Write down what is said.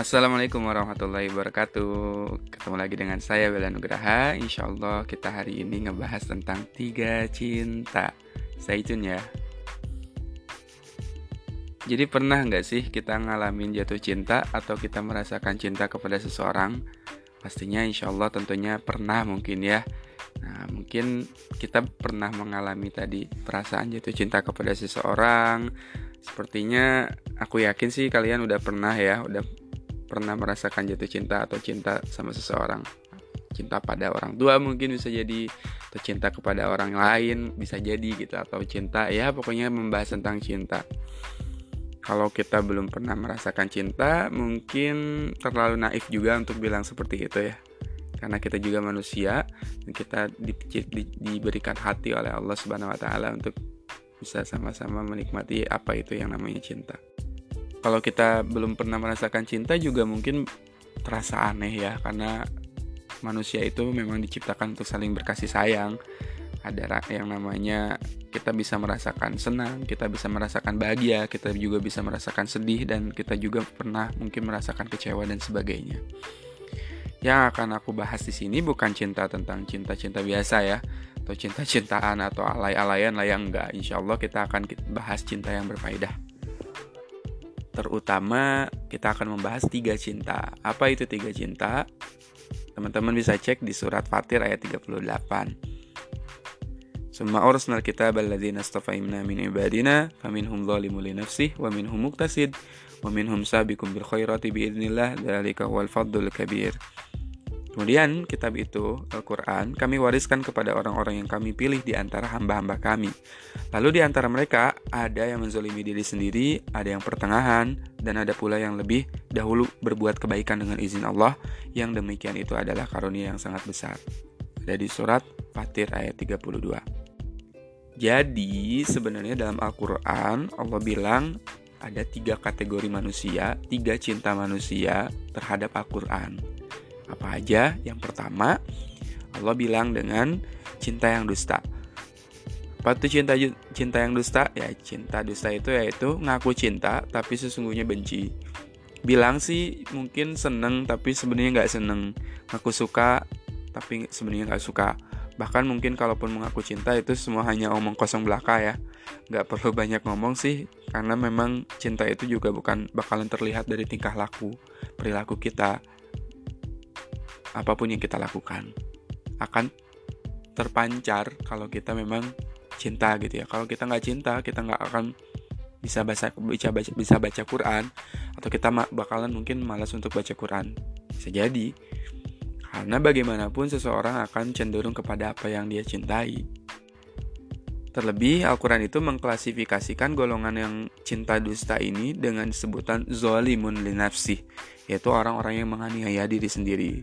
Assalamualaikum warahmatullahi wabarakatuh. Ketemu lagi dengan saya Bella Nugraha. Insya Allah kita hari ini ngebahas tentang tiga cinta. Stay tune ya. Jadi pernah nggak sih kita ngalamin jatuh cinta Atau kita merasakan cinta kepada seseorang? Pastinya insya Allah tentunya pernah mungkin ya. Nah mungkin kita pernah mengalami tadi perasaan jatuh cinta kepada seseorang. Sepertinya aku yakin sih kalian udah pernah ya Udah pernah merasakan jatuh cinta atau cinta sama seseorang? Cinta pada orang tua mungkin bisa jadi atau cinta kepada orang lain bisa jadi gitu atau cinta ya pokoknya membahas tentang cinta. Kalau kita belum pernah merasakan cinta mungkin terlalu naif juga untuk bilang seperti itu ya. Karena kita juga manusia dan kita di, di, diberikan hati oleh Allah Subhanahu wa taala untuk bisa sama-sama menikmati apa itu yang namanya cinta kalau kita belum pernah merasakan cinta juga mungkin terasa aneh ya karena manusia itu memang diciptakan untuk saling berkasih sayang ada yang namanya kita bisa merasakan senang, kita bisa merasakan bahagia, kita juga bisa merasakan sedih dan kita juga pernah mungkin merasakan kecewa dan sebagainya. Yang akan aku bahas di sini bukan cinta tentang cinta-cinta biasa ya, atau cinta-cintaan atau alay-alayan lah yang enggak. Insya Allah kita akan bahas cinta yang berfaedah terutama kita akan membahas tiga cinta. Apa itu tiga cinta? Teman-teman bisa cek di surat Fatir ayat 38. Summa urusnal kitab alladzina astafaimna min ibadina faminhum zalimun li nafsih wa minhum muqtasid wa minhum bil khairati bi idznillah dzalika huwal fadlul kabir. Kemudian kitab itu, Al-Quran, kami wariskan kepada orang-orang yang kami pilih di antara hamba-hamba kami. Lalu di antara mereka ada yang menzolimi diri sendiri, ada yang pertengahan, dan ada pula yang lebih dahulu berbuat kebaikan dengan izin Allah, yang demikian itu adalah karunia yang sangat besar. Ada di surat Fatir ayat 32. Jadi sebenarnya dalam Al-Quran Allah bilang ada tiga kategori manusia, tiga cinta manusia terhadap Al-Quran. Apa aja? Yang pertama, Allah bilang dengan cinta yang dusta. Apa itu cinta cinta yang dusta? Ya, cinta dusta itu yaitu ngaku cinta tapi sesungguhnya benci. Bilang sih mungkin seneng tapi sebenarnya nggak seneng. Ngaku suka tapi sebenarnya nggak suka. Bahkan mungkin kalaupun mengaku cinta itu semua hanya omong kosong belaka ya. Nggak perlu banyak ngomong sih karena memang cinta itu juga bukan bakalan terlihat dari tingkah laku, perilaku kita, apa pun yang kita lakukan akan terpancar kalau kita memang cinta gitu ya. Kalau kita nggak cinta, kita nggak akan bisa baca bisa baca bisa baca Quran atau kita bakalan mungkin malas untuk baca Quran. Bisa jadi karena bagaimanapun seseorang akan cenderung kepada apa yang dia cintai. Terlebih, Al-Quran itu mengklasifikasikan golongan yang cinta dusta ini dengan sebutan zolimun linafsih, yaitu orang-orang yang menganiaya diri sendiri